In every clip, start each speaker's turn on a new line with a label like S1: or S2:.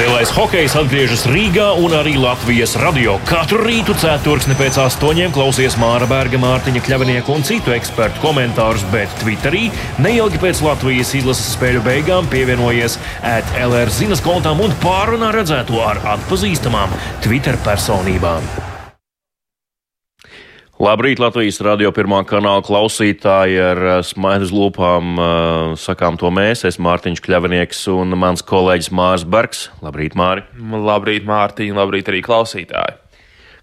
S1: Lielais hokejs atgriežas Rīgā un arī Latvijas radio. Katru rītu ceturksni pēc astoņiem klausies Māra Berga, Mārtiņa Kļavinieka un citu ekspertu komentārus, bet Twitterī neilgi pēc Latvijas izlases spēļu beigām pievienojies ētlR zinas kontām un pārunā redzēto ar atpazīstamām Twitter personībām. Labrīt, Latvijas radio pirmā kanāla klausītāji ar eh, smaidu lūpām. Eh, sakām to mēs, es Mārtiņš Kļavinieks un mans kolēģis Mārs Bergs. Labrīt, Māri!
S2: Labrīt, Mārtiņ, labrīt arī klausītāji!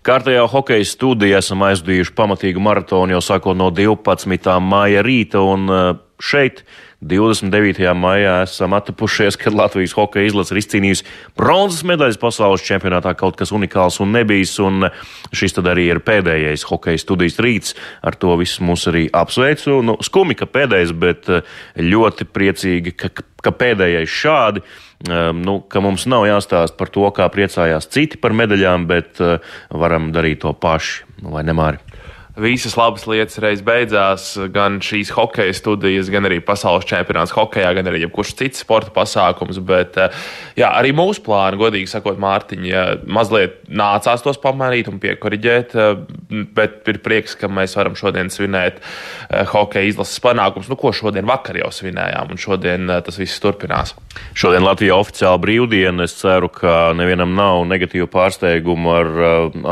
S1: Kārtējā hokeja studijā esam aizdījuši pamatīgu maratonu jau sākot no 12. māja rīta un eh, šeit 29. maijā esam atapušies, kad Latvijas hokeja izlase ir izcīnījusi bronzas medaļas pasaules čempionātā. Kaut kas unikāls un nebijis, un šis tad arī ir pēdējais hokeja studijas rīts. Ar to visu mūs arī apsveicu. Nu, skumi, ka pēdējais, bet eh, ļoti priecīgi, ka, ka pēdējais šādi. Um, nu, ka mums nav jāstāsta par to, kā priecājās citi par medaļām, bet uh, varam darīt to paši, vai ne, Māri?
S2: Visas labas lietas reiz beidzās. Gan šīs hokeja studijas, gan arī pasaules čempionāts hokeja, gan arī jebkurš cits sporta pasākums. Bet eh, jā, arī mūsu plāni, godīgi sakot, Mārtiņa, mazliet nācās tos pamainīt un piekoriģēt. Eh, bet ir prieks, ka mēs varam šodien svinēt eh, hokeja izlases panākumus, nu, ko šodien vakar jau svinējām, un šodien tas viss turpinās.
S1: Šodien Latvijā oficiāli brīvdiena. Es ceru, ka nevienam nav negatīvu pārsteigumu ar,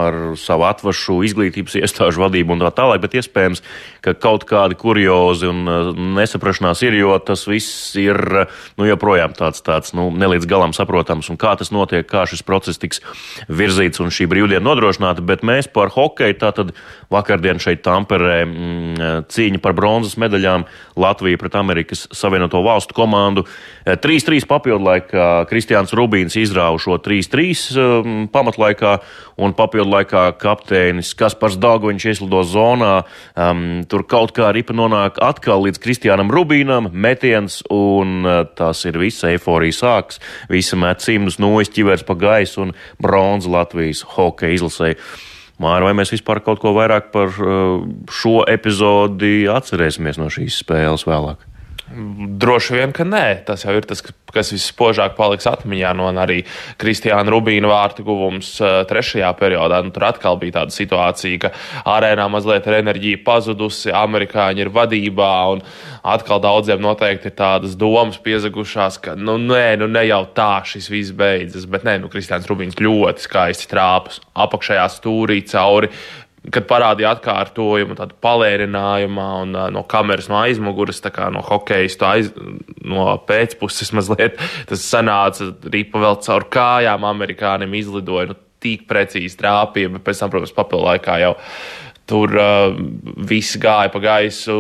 S1: ar savu atvašu izglītības iestāžu vadību un tā tālāk, bet iespējams, ka kaut kādi kuriozi un uh, nesaprašanās ir, jo tas viss ir uh, nu, joprojām tāds, tāds nu, nelīdz galam saprotams, un kā tas notiek, kā šis process tiks virzīts un šī brīvdiena nodrošināta. Bet mēs par hokeju tātad vakardien šeit Tamperē mm, cīņa par bronzas medaļām Latvija pret Amerikas Savienoto Valstu komandu. 3-3 uh, papildu laikā Kristiāns Rubīns izrāva šo 3-3 um, pamatlaikā un papildu laikā kapteinis Kaspars Dāgoņš ieslido zonā. Um, tur kaut kā ripa nonāk atkal līdz Kristiānam Rubīnam, metiens, un uh, tas ir viss eiforija sāks. Visi met simtus nojas ķivers pa gaisu un bronzu Latvijas hokeja izlasēja. Māra, vai mēs vispār kaut ko vairāk par uh, šo epizodi atcerēsimies no šīs spēles vēlāk?
S2: Droši vien, ka nē. Tas jau ir tas, kas vispožāk paliks atmiņā no arī Kristiāna Rubīna vārtu guvums uh, trešajā periodā. Nu, tur atkal bija tāda situācija, ka arēnā mazliet ir enerģija pazudusi, amerikāņi ir vadībā, un atkal daudziem noteikti ir tādas domas piezagušās, ka nu, nē, nu, ne jau tā šis viss beidzas. Bet nē, nu, Kristiāns Rubīns ļoti skaisti trāpas apakšējā stūrī cauri kad parādīja atkārtojumu, tādu palērinājumā un uh, no kameras no aizmugures, kā no hokeja aiz, no pēcpuses mazliet. Tas sanāca ripa vēl caur kājām, amerikānim izlidoja. Nu, Tik precīzi trāpīja, bet pēc tam, protams, papildu laikā jau Tur uh, viss gāja pa gaisu,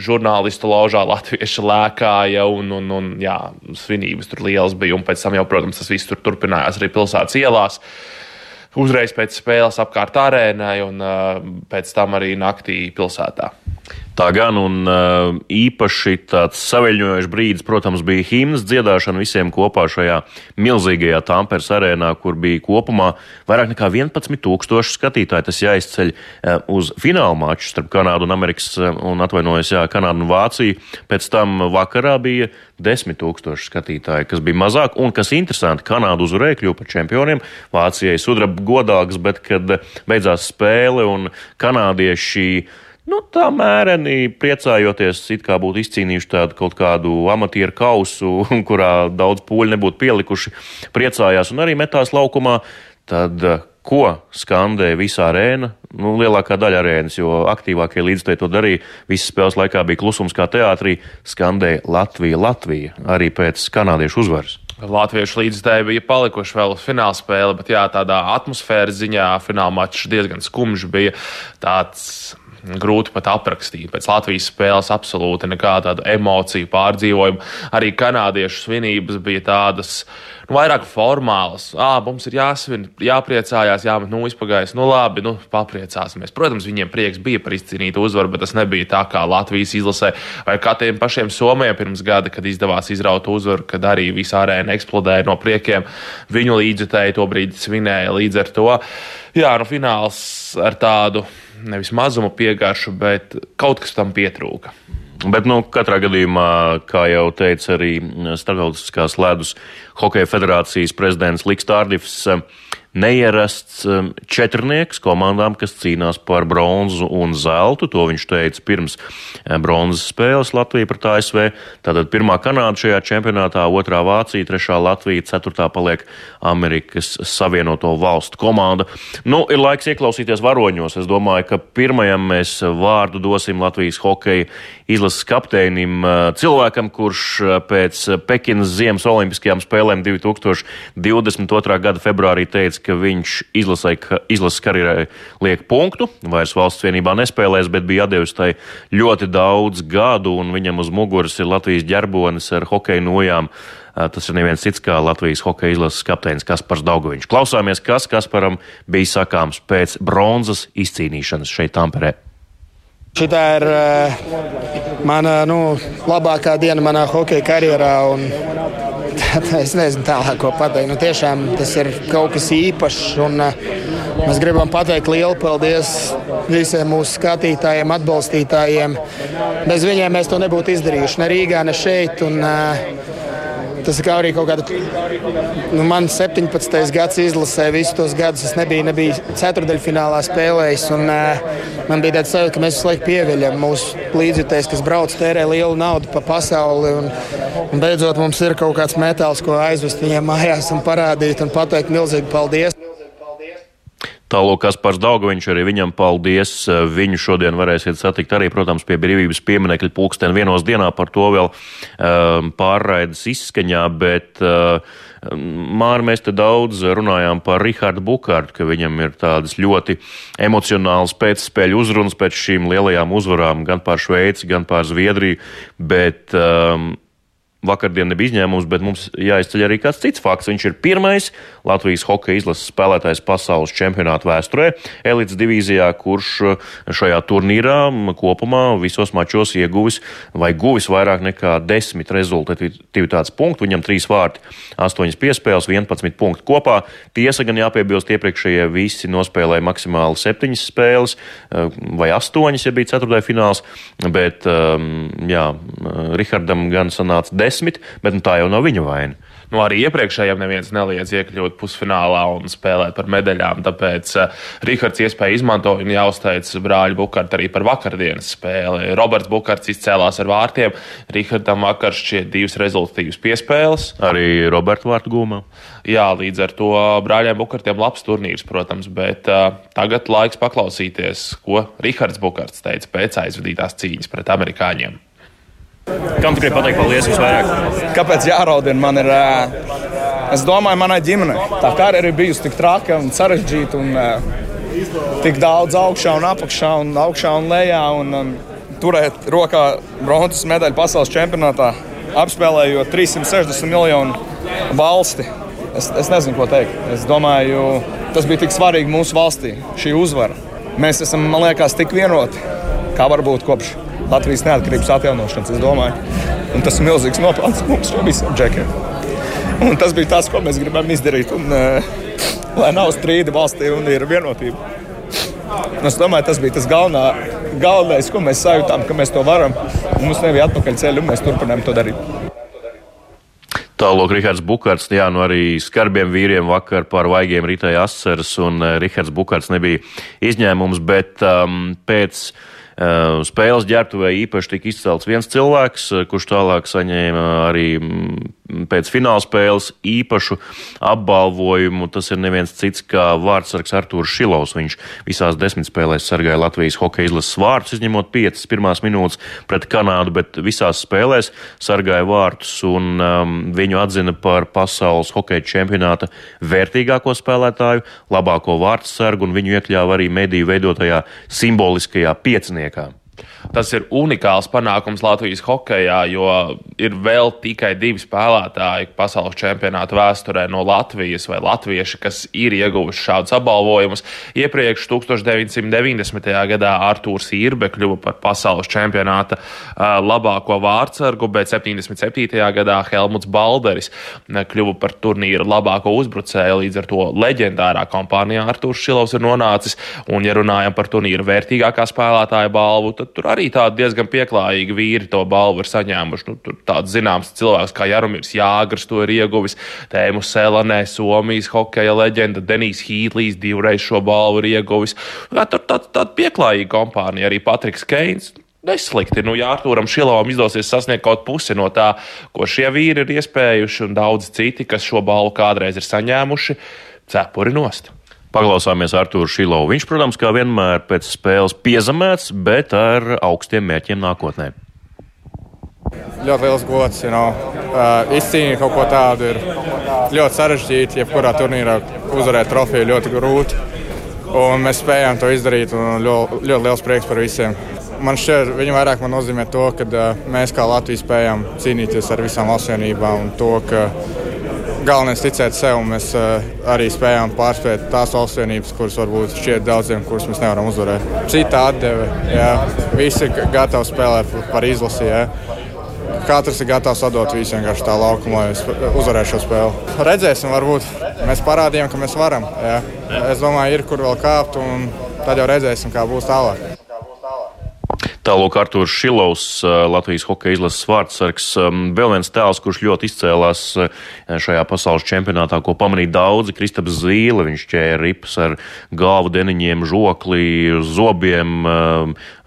S2: žurnālistu ložā latvieši lēkāja, un, un, un jā, svinības tur lielas bija. Un pēc tam jau, protams, tas viss tur turpinājās arī pilsētas ielās. Uh, uzreiz pēc spēles apkārt arēnai un uh, pēc tam arī naktī pilsētā.
S1: Tā gan un īpaši tāds saviļņojošs brīdis, protams, bija himnas dziedāšana visiem kopā šajā milzīgajā Tampers arēnā, kur bija kopumā vairāk nekā 11 tūkstoši skatītāji. Tas jāizceļ uz fināla maču starp Kanādu un Amerikas, un atvainojos, jā, Kanādu un Vāciju. Pēc tam vakarā bija 10 tūkstoši skatītāji, kas bija mazāk, un kas interesanti, Kanādu uzvarēja kļuva par čempioniem, Vācijai sudraba godāks, bet kad beidzās spēle un kanādieši Nu, tā mēreni priecājoties, it kā būtu izcīnījuši tādu kaut kādu amatieru kausu, kurā daudz pūļu nebūtu pielikuši, priecājās un arī metās laukumā. Tad, eh, ko skandēja visa arēna? Nu, lielākā daļa arēnas, jo aktīvākie līdzstrādāji to darīja. Visas spēles laikā bija klusums kā teātrī, skandēja Latvija, Latvija arī pēc kanādiešu uzvaras.
S2: Latviešu līdzstrādāji bija palikuši vēl uz fināla spēle, bet jā, tādā atmosfēras ziņā fināla mačs diezgan skumjš bija. Tāds grūti pat aprakstīt. Pēc Latvijas spēles absolūti nekāda emociju pārdzīvojuma. Arī kanādiešu svinības bija tādas. Nu, vairāk formāls. À, mums ir jāsvin, jāpriecājās, jāmet nu izpagājis. Nu, labi, nu, papriecāsimies. Protams, viņiem prieks bija par izcīnītu uzvaru, bet tas nebija tā kā Latvijas izlasē vai kā tiem pašiem Somijiem pirms gada, kad izdevās izraut uzvaru, kad arī visā arēna eksplodēja no priekiem. Viņu līdzjutēji to brīdi svinēja līdz ar to. Jā, nu, fināls ar tādu nevis mazumu piegaršu, bet kaut kas tam pietrūka.
S1: Bet, nu, katrā gadījumā, kā jau teica arī Startautiskās ledus hokeja federācijas prezidents Liks Tārdifs, neierasts um, četrnieks komandām, kas cīnās par bronzu un zeltu. To viņš teica pirms uh, bronzas spēles Latvija pret ASV. Tātad pirmā Kanāda šajā čempionātā, otrā Vācija, trešā Latvija, ceturtā paliek Amerikas Savienoto Valstu komanda. Nu, ir laiks ieklausīties varoņos. Es domāju, ka pirmajam mēs vārdu dosim Latvijas hokeja izlases kapteinim, uh, cilvēkam, kurš uh, pēc Pekinas Ziemas Olimpiskajām spēlēm 2022. gada februārī teica, ka viņš izlasai, izlases karjerai liek punktu, vairs valsts vienībā nespēlēs, bet bija devis tai ļoti daudz gadu, un viņam uz muguras ir Latvijas ģerbonis ar hokeja nojām. Tas ir neviens cits kā Latvijas hokeja izlases kapteinis Kaspars Daugoviņš. Klausāmies, kas Kasparam bija sakāms pēc bronzas izcīnīšanas šeit Tamperē.
S3: Šī ir uh, mana nu, labākā diena manā hokeja karjerā. Un es nezinu tālāk, ko pateikt. Nu, tiešām tas ir kaut kas īpašs. Un, uh, mēs gribam pateikt lielu paldies visiem mūsu skatītājiem, atbalstītājiem. Bez viņiem mēs to nebūtu izdarījuši ne Rīgā, ne šeit. Un, uh, Tas ir arī kaut kāda. Nu, man 17. gads izlasē visus tos gadus. Es nebiju, nebiju ceturdaļfinālā spēlējis. Un, uh, man bija tāds sajūta, ka mēs visu laiku pieviļam mūsu līdzjutējs, kas brauc, tērē lielu naudu pa pasauli. Un, un beidzot mums ir kaut kāds metāls, ko aizvest viņiem mājās un parādīt un pateikt milzīgi paldies.
S1: Tālāk, kas par Daugaviņš, arī viņam paldies. Viņu šodien varēsiet satikt arī, protams, pie brīvības pieminekļa pulksten vienos dienā par to vēl um, pārraides izskaņā, bet uh, Māri, mēs te daudz runājām par Rihardu Bukārtu, ka viņam ir tādas ļoti emocionālas pēcspēļu uzrunas pēc šīm lielajām uzvarām gan pār Šveici, gan pār Zviedriju, bet um, vakardien nebija izņēmums, bet mums jāizceļ arī kāds cits fakts. Viņš ir pirmais Latvijas hokeja izlases spēlētājs pasaules čempionāta vēsturē, elites divīzijā, kurš šajā turnīrā kopumā visos mačos ieguvis vai guvis vairāk nekā desmit rezultatīvitātes punktu. Viņam trīs vārti, astoņas piespēles, 11 punktu kopā. Tiesa gan jāpiebilst, iepriekšējie visi nospēlēja maksimāli septiņas spēles eh, vai astoņas, ja bija ceturtajā fināls, bet um, jā, Rihardam gan sanāca desmit desmit, bet nu, tā jau nav viņa vaina.
S2: Nu, arī iepriekšējiem neviens neliedz iekļūt pusfinālā un spēlēt par medaļām. Tāpēc uh, Rihards iespēju izmantoja un jāuzteic brāļa Bukārta arī par vakardienas spēli. Roberts Bukārts izcēlās ar vārtiem. Rihardam vakar šķiet divas rezultatīvas piespēles.
S1: Arī Roberta vārtu gūmā.
S2: Jā, līdz ar to brāļiem Bukārtiem labs turnīrs, protams, bet uh, tagad laiks paklausīties, ko Rihards Bukārts teica pēc aizvadītās cīņas pret amerikāņiem.
S1: Kam tu gribi pateikt paldies visvairāk?
S4: Kāpēc jāraudina man ir? Es domāju, manai ģimenei tā karjera ir bijusi tik traka un sarežģīta un tik daudz augšā un apakšā un augšā un lejā. Un, un turēt rokā bronzas medaļu pasaules čempionātā, apspēlējot 360 miljonu valsti. Es, es nezinu, ko teikt. Es domāju, tas bija tik svarīgi mūsu valstī, šī uzvara. Mēs esam, man liekas, tik vienoti, kā varbūt kopš Latvijas neatkarības atjaunošanas, es domāju. Un tas ir milzīgs nopelns mums visiem džekiem. Un tas bija tas, ko mēs gribam izdarīt. Un, uh, lai nav strīdi valstī un ir vienotība. Es domāju, tas bija tas galvenā, galvenais, ko mēs sajūtām, ka mēs to varam. Mums nebija atpakaļ ceļu, un mēs turpinām to darīt.
S1: Tālāk, Rihards Bukārts, jā, nu arī skarbiem vīriem vakar par vaigiem ritēja asars, un uh, Rihards Bukārts nebija izņēmums, bet um, pēc Eh, spēles ģērbtuvē īpaši tika izcelts viens cilvēks, eh, kurš tālāk saņēma arī mm, pēc fināla spēles īpašu apbalvojumu. Tas ir neviens cits kā vārdsargs Artūrs Šilovs. Viņš visās desmit spēlēs sargāja Latvijas hokeja izlases vārtus, izņemot piecas pirmās minūtes pret Kanādu, bet visās spēlēs sargāja vārtus un um, viņu atzina par pasaules hokeja čempionāta vērtīgāko spēlētāju, labāko vārdsargu un viņu iekļāva arī mediju veidotajā simboliskajā pieciniekā.
S2: Tas ir unikāls panākums Latvijas hokeja, jo ir vēl tikai divi spēlētāji pasaules čempionāta vēsturē no Latvijas vai latvieši, kas ir ieguvuši šādus apbalvojumus. Iepriekš 1990. gadā Artūrs Irbe kļuva par pasaules čempionāta labāko vārdsargu, bet 77. gadā Helmuts Balderis kļuva par turnīra labāko uzbrucēju. Līdz ar to leģendārā kompānijā Artūrs Šilovs ir nonācis. Un, ja runājam par turnīra vērtīgākā spēlētāja balvu, tur arī tādi diezgan pieklājīgi vīri to balvu ir saņēmuši. Nu, tur tāds zināms cilvēks kā Jaromirs Jāgars to ir ieguvis, Tēmu Selanē, Somijas hokeja leģenda, Denijs Hītlīs divreiz šo balvu ir ieguvis. Tur tāda tā, pieklājīga kompānija, arī Patriks Keins neslikti. Nu, ja Arthūram Šilovam izdosies sasniegt kaut pusi no tā, ko šie vīri ir iespējuši, un daudzi citi, kas šo balvu kādreiz ir saņēmuši, cepuri nost.
S1: Paklausāmies Arthūru Šilovu. Viņš, protams, kā vienmēr pēc spēles piezemēts, bet ar augstiem mērķiem nākotnē.
S5: Ļoti liels gods. You know. uh, izcīnīt kaut ko tādu ir ļoti sarežģīti. Jebkurā turnīrā uzvarēt trofeju ļoti grūti. Un mēs spējām to izdarīt. Ļoti, ļoti liels prieks par visiem. Man šķiet, viņa vairāk man nozīmē to, ka uh, mēs kā Latvija spējām cīnīties ar visām valstsvienībām un to, ka galvenais ir ticēt sev. Mēs uh, arī spējām pārspēt tās valstsvienības, kuras varbūt šķiet daudziem, kuras mēs nevaram uzvarēt. Cita atdeve, jā, visi ir gatavi spēlēt par izlasi. Jā. Katrs ir gatavs atdot visu vienkārši tā laukumā, lai uzvarētu šo spēli. Redzēsim, varbūt mēs parādījām, ka mēs varam. Jā. Es domāju, ir kur vēl kāpt, un tad jau redzēsim, kā būs tālāk.
S1: Tālāk Artūrs Šilovs, Latvijas hokeja izlases vārdsargs, vēl viens tēls, kurš ļoti izcēlās šajā pasaules čempionātā, ko pamanīja daudzi. Kristaps Zīle, viņš ķēra rips ar galvu deniņiem, žoklī, zobiem.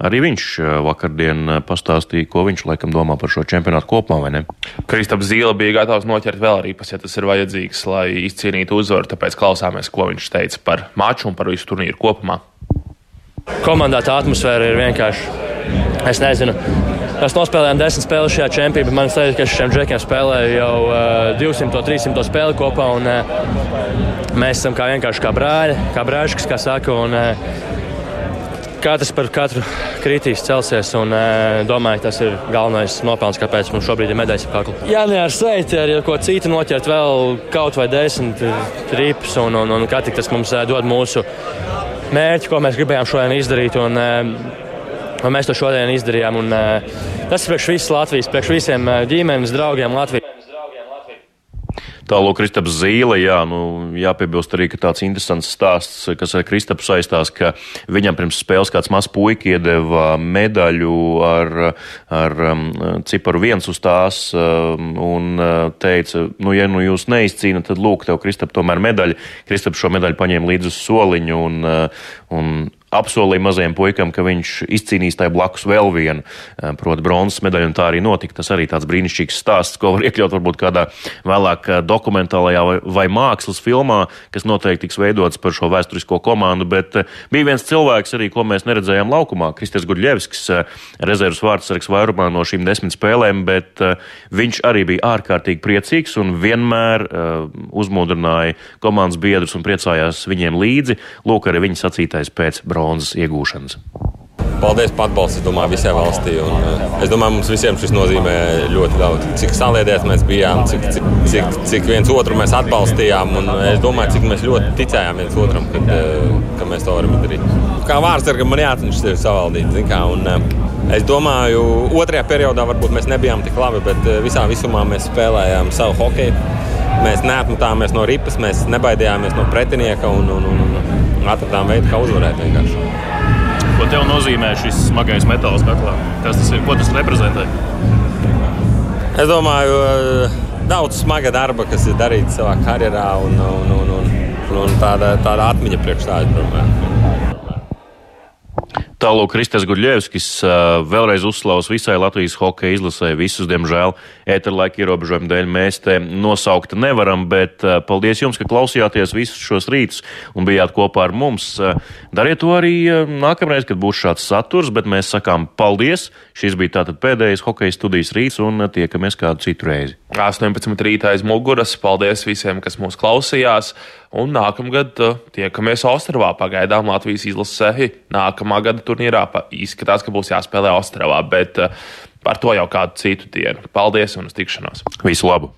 S1: Arī viņš vakardien pastāstīja, ko viņš laikam domā par šo čempionātu kopumā, vai ne?
S2: Kristaps Zīle bija gatavs noķert vēl ripas, ja tas ir vajadzīgs, lai izcīnītu uzvaru, tāpēc klausāmies, ko viņš teica par maču un par visu turnīru kopumā.
S6: Komandā tā atmosfēra ir vienkārši Es nezinu. Mēs nospēlējām desmit spēles šajā čempionātā. Man liekas, ka šiem džekiem spēlēja jau uh, 200, 300 spēli kopā. Un, uh, mēs esam kā vienkārši kā brāļi, kā brāļi, kā saka. Un, uh, katrs par katru kritīs celsies. Un, uh, domāju, tas ir galvenais nopelns, kāpēc mums šobrīd ir medaļas kakla. Jā, ne ar seiti, ar ko citu noķert vēl kaut vai desmit rīpus. Un, un, un kā tik tas mums uh, dod mūsu mērķi, ko mēs gribējām šodien izdarīt. Un, uh, Un mēs to šodien izdarījām. Un, uh, tas ir priekš visas Latvijas, priekš visiem uh, ģimenes draugiem Latvijā.
S1: Tālāk, Kristaps Zīle, jā, nu, jāpiebilst arī, ka tāds interesants stāsts, kas ar Kristapu saistās, ka viņam pirms spēles kāds mazs puika iedeva medaļu ar, ar um, ciparu viens uz tās um, un uh, teica, nu, ja nu jūs neizcīnat, tad lūk, tev, Kristap, tomēr medaļa. Kristaps šo medaļu paņēma līdzi uz soliņu un, uh, un apsolīja mazajam puikam, ka viņš izcīnīs tai blakus vēl vienu, eh, proti, bronzas medaļu, un tā arī notika. Tas arī tāds brīnišķīgs stāsts, ko var iekļaut varbūt kādā vēlāk eh, dokumentālajā vai, vai mākslas filmā, kas noteikti tiks veidots par šo vēsturisko komandu. Bet eh, bija viens cilvēks arī, ko mēs neredzējām laukumā, Kristis Guļļevskis, rezerves vārdsargs vairumā no šīm desmit spēlēm, bet viņš arī bija ārkārtīgi priecīgs un vienmēr uzmodrināja komandas biedrus un priecājās viņiem līdzi. Lūk, arī viņa sacītais pēc bronzas bronzas iegūšanas.
S7: Paldies par atbalstu, domāju, visai valstī. Un, eh, es domāju, mums visiem šis nozīmē ļoti daudz. Cik saliedēti mēs bijām, cik, cik, cik, cik viens otru mēs atbalstījām. Un es domāju, cik mēs ļoti ticējām viens otram, kad, eh, ka mēs to varam izdarīt. Kā vārdsargam man jāatcerās sevi savaldīt. Kā, un, eh, es domāju, otrajā periodā varbūt mēs nebijām tik labi, bet visā visumā mēs spēlējām savu hokeju. Mēs neatmetāmies no ripas, mēs nebaidījāmies no pretinieka. Un, un, un, un, atradām veidu, kā uzvarēt. Vienkārši.
S1: Ko tev nozīmē šis smagais metāls kaklā? Kas tas ir? Ko tas reprezentē?
S7: Es domāju, eh, daudz smaga darba, kas ir darīts savā karjerā, un, un, un, un, un tāda, tāda atmiņa priekš tā, domāju.
S1: Tālāk Kristis Gurļevskis vēlreiz uzslavas visai Latvijas hokeja izlasē. Visus, diemžēl, ēterlaika ierobežojumu dēļ mēs te nosaukt nevaram, bet paldies jums, ka klausījāties visus šos rītus un bijāt kopā ar mums. Dariet to arī nākamreiz, kad būs šāds saturs, bet mēs sakām paldies. Šis bija tātad pēdējais hokeja studijas rīts un tiekamies kādu citu reizi.
S2: 18 rītā aiz muguras. Paldies visiem, kas mūs klausījās. Un nākamgad tiekamies Ostravā. Pagaidām Latvijas izlasē nākamā gada turnīrā izskatās, ka būs jāspēlē Ostravā, bet uh, par to jau kādu citu dienu. Paldies un uz tikšanos!
S1: Visu labu!